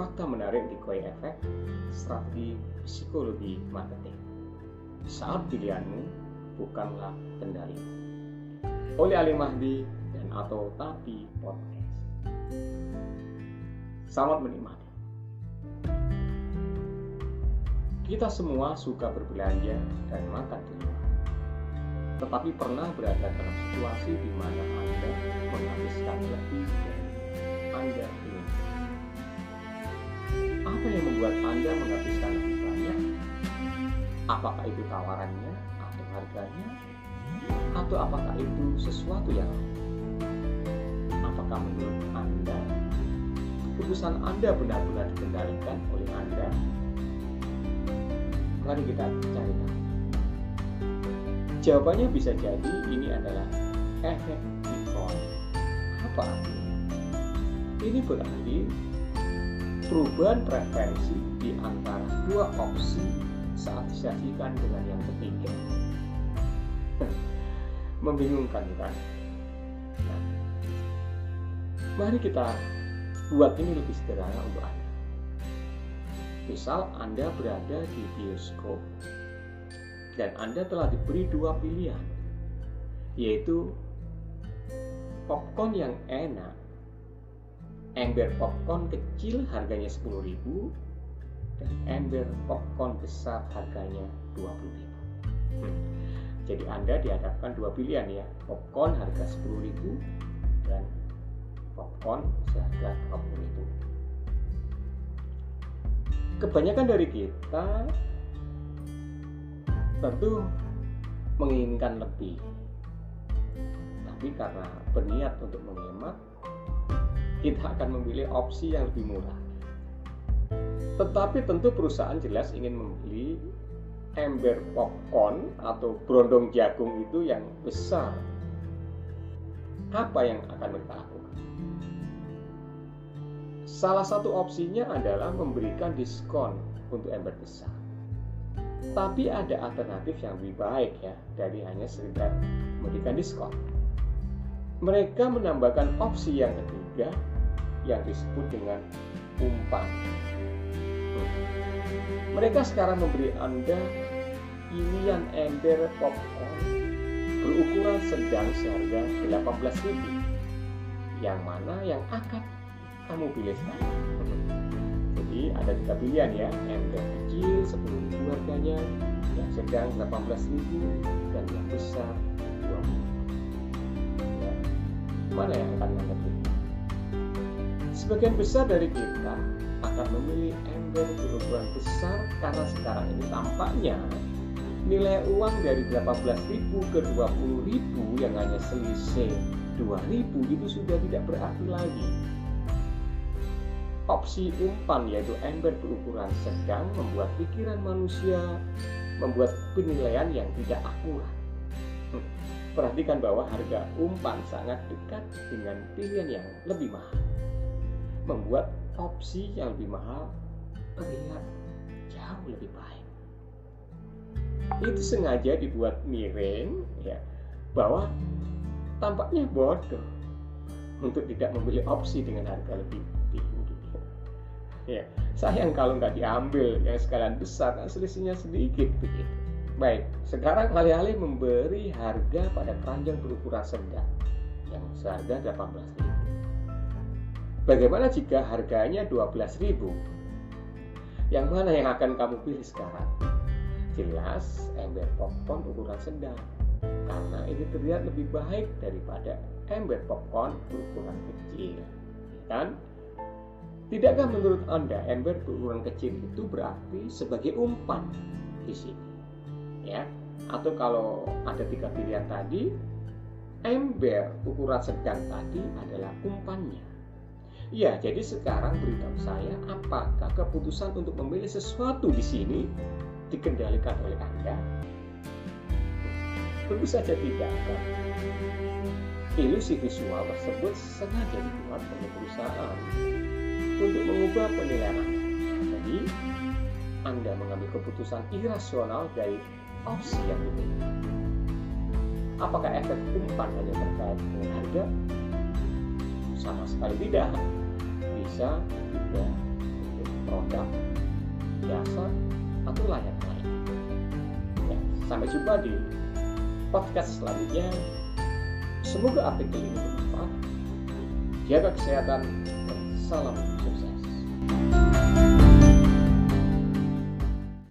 fakta menarik di Koi Effect, strategi psikologi marketing. Saat pilihanmu bukanlah kendali. Oleh Ali Mahdi dan atau Tapi Podcast. Selamat menikmati. Kita semua suka berbelanja dan makan di rumah. Tetapi pernah berada dalam situasi di mana Anda menghabiskan lebih dari Anda ingin. Apa yang membuat Anda menghabiskan lebih banyak? Apakah itu tawarannya atau harganya? Atau apakah itu sesuatu yang lain? Apakah menurut Anda keputusan Anda benar-benar dikendalikan oleh Anda Mari kita cari tahu. Jawabannya bisa jadi ini adalah efek recall. Apa artinya? Ini berarti perubahan preferensi di antara dua opsi saat disajikan dengan yang ketiga. Membingungkan kan? Nah, mari kita buat ini lebih sederhana untuk Anda. Misal Anda berada di bioskop dan Anda telah diberi dua pilihan, yaitu popcorn yang enak, ember popcorn kecil harganya 10.000 dan ember popcorn besar harganya 20.000. Hmm. Jadi Anda dihadapkan dua pilihan ya, popcorn harga 10.000 dan popcorn seharga 20.000 kebanyakan dari kita tentu menginginkan lebih tapi karena berniat untuk menghemat kita akan memilih opsi yang lebih murah tetapi tentu perusahaan jelas ingin membeli ember popcorn atau berondong jagung itu yang besar apa yang akan mereka lakukan Salah satu opsinya adalah memberikan diskon untuk ember besar. Tapi ada alternatif yang lebih baik ya dari hanya sekedar memberikan diskon. Mereka menambahkan opsi yang ketiga yang disebut dengan umpan. Mereka sekarang memberi Anda inian ember popcorn berukuran sedang seharga 18.000 yang mana yang akan kamu pilih sekarang jadi ada tiga pilihan ya yang kecil 10 ribu harganya yang sedang 18 ribu dan yang besar 20 ya. mana yang akan anda pilih sebagian besar dari kita akan memilih ember berukuran besar karena sekarang ini tampaknya nilai uang dari 18.000 ke 20.000 yang hanya selisih 2.000 itu sudah tidak berarti lagi Opsi umpan yaitu ember berukuran sedang membuat pikiran manusia membuat penilaian yang tidak akurat. Hmm. Perhatikan bahwa harga umpan sangat dekat dengan pilihan yang lebih mahal. Membuat opsi yang lebih mahal terlihat jauh lebih baik. Itu sengaja dibuat miring ya bahwa tampaknya bodoh untuk tidak membeli opsi dengan harga lebih ya sayang kalau nggak diambil yang sekalian besar kan selisihnya sedikit begitu. Baik sekarang alih-alih memberi harga pada keranjang berukuran sedang yang seharga 18.000 bagaimana jika harganya 12.000 yang mana yang akan kamu pilih sekarang? Jelas ember popcorn ukuran sedang karena ini terlihat lebih baik daripada ember popcorn berukuran kecil. Ya kan? Tidakkah menurut Anda ember berukuran kecil itu berarti sebagai umpan di sini? Ya, atau kalau ada tiga pilihan tadi, ember ukuran sedang tadi adalah umpannya. Ya, jadi sekarang beritahu saya apakah keputusan untuk memilih sesuatu di sini dikendalikan oleh Anda? Tentu saja tidak kan? Ilusi visual tersebut sengaja dibuat oleh perusahaan untuk mengubah penilaian Anda. Jadi, Anda mengambil keputusan irasional dari opsi yang diberikan. Apakah efek umpan hanya terkait dengan harga? Sama sekali tidak. Bisa juga produk, jasa, atau layak lain. Ya, sampai jumpa di podcast selanjutnya. Semoga artikel ini bermanfaat. Jaga kesehatan dan salam sukses.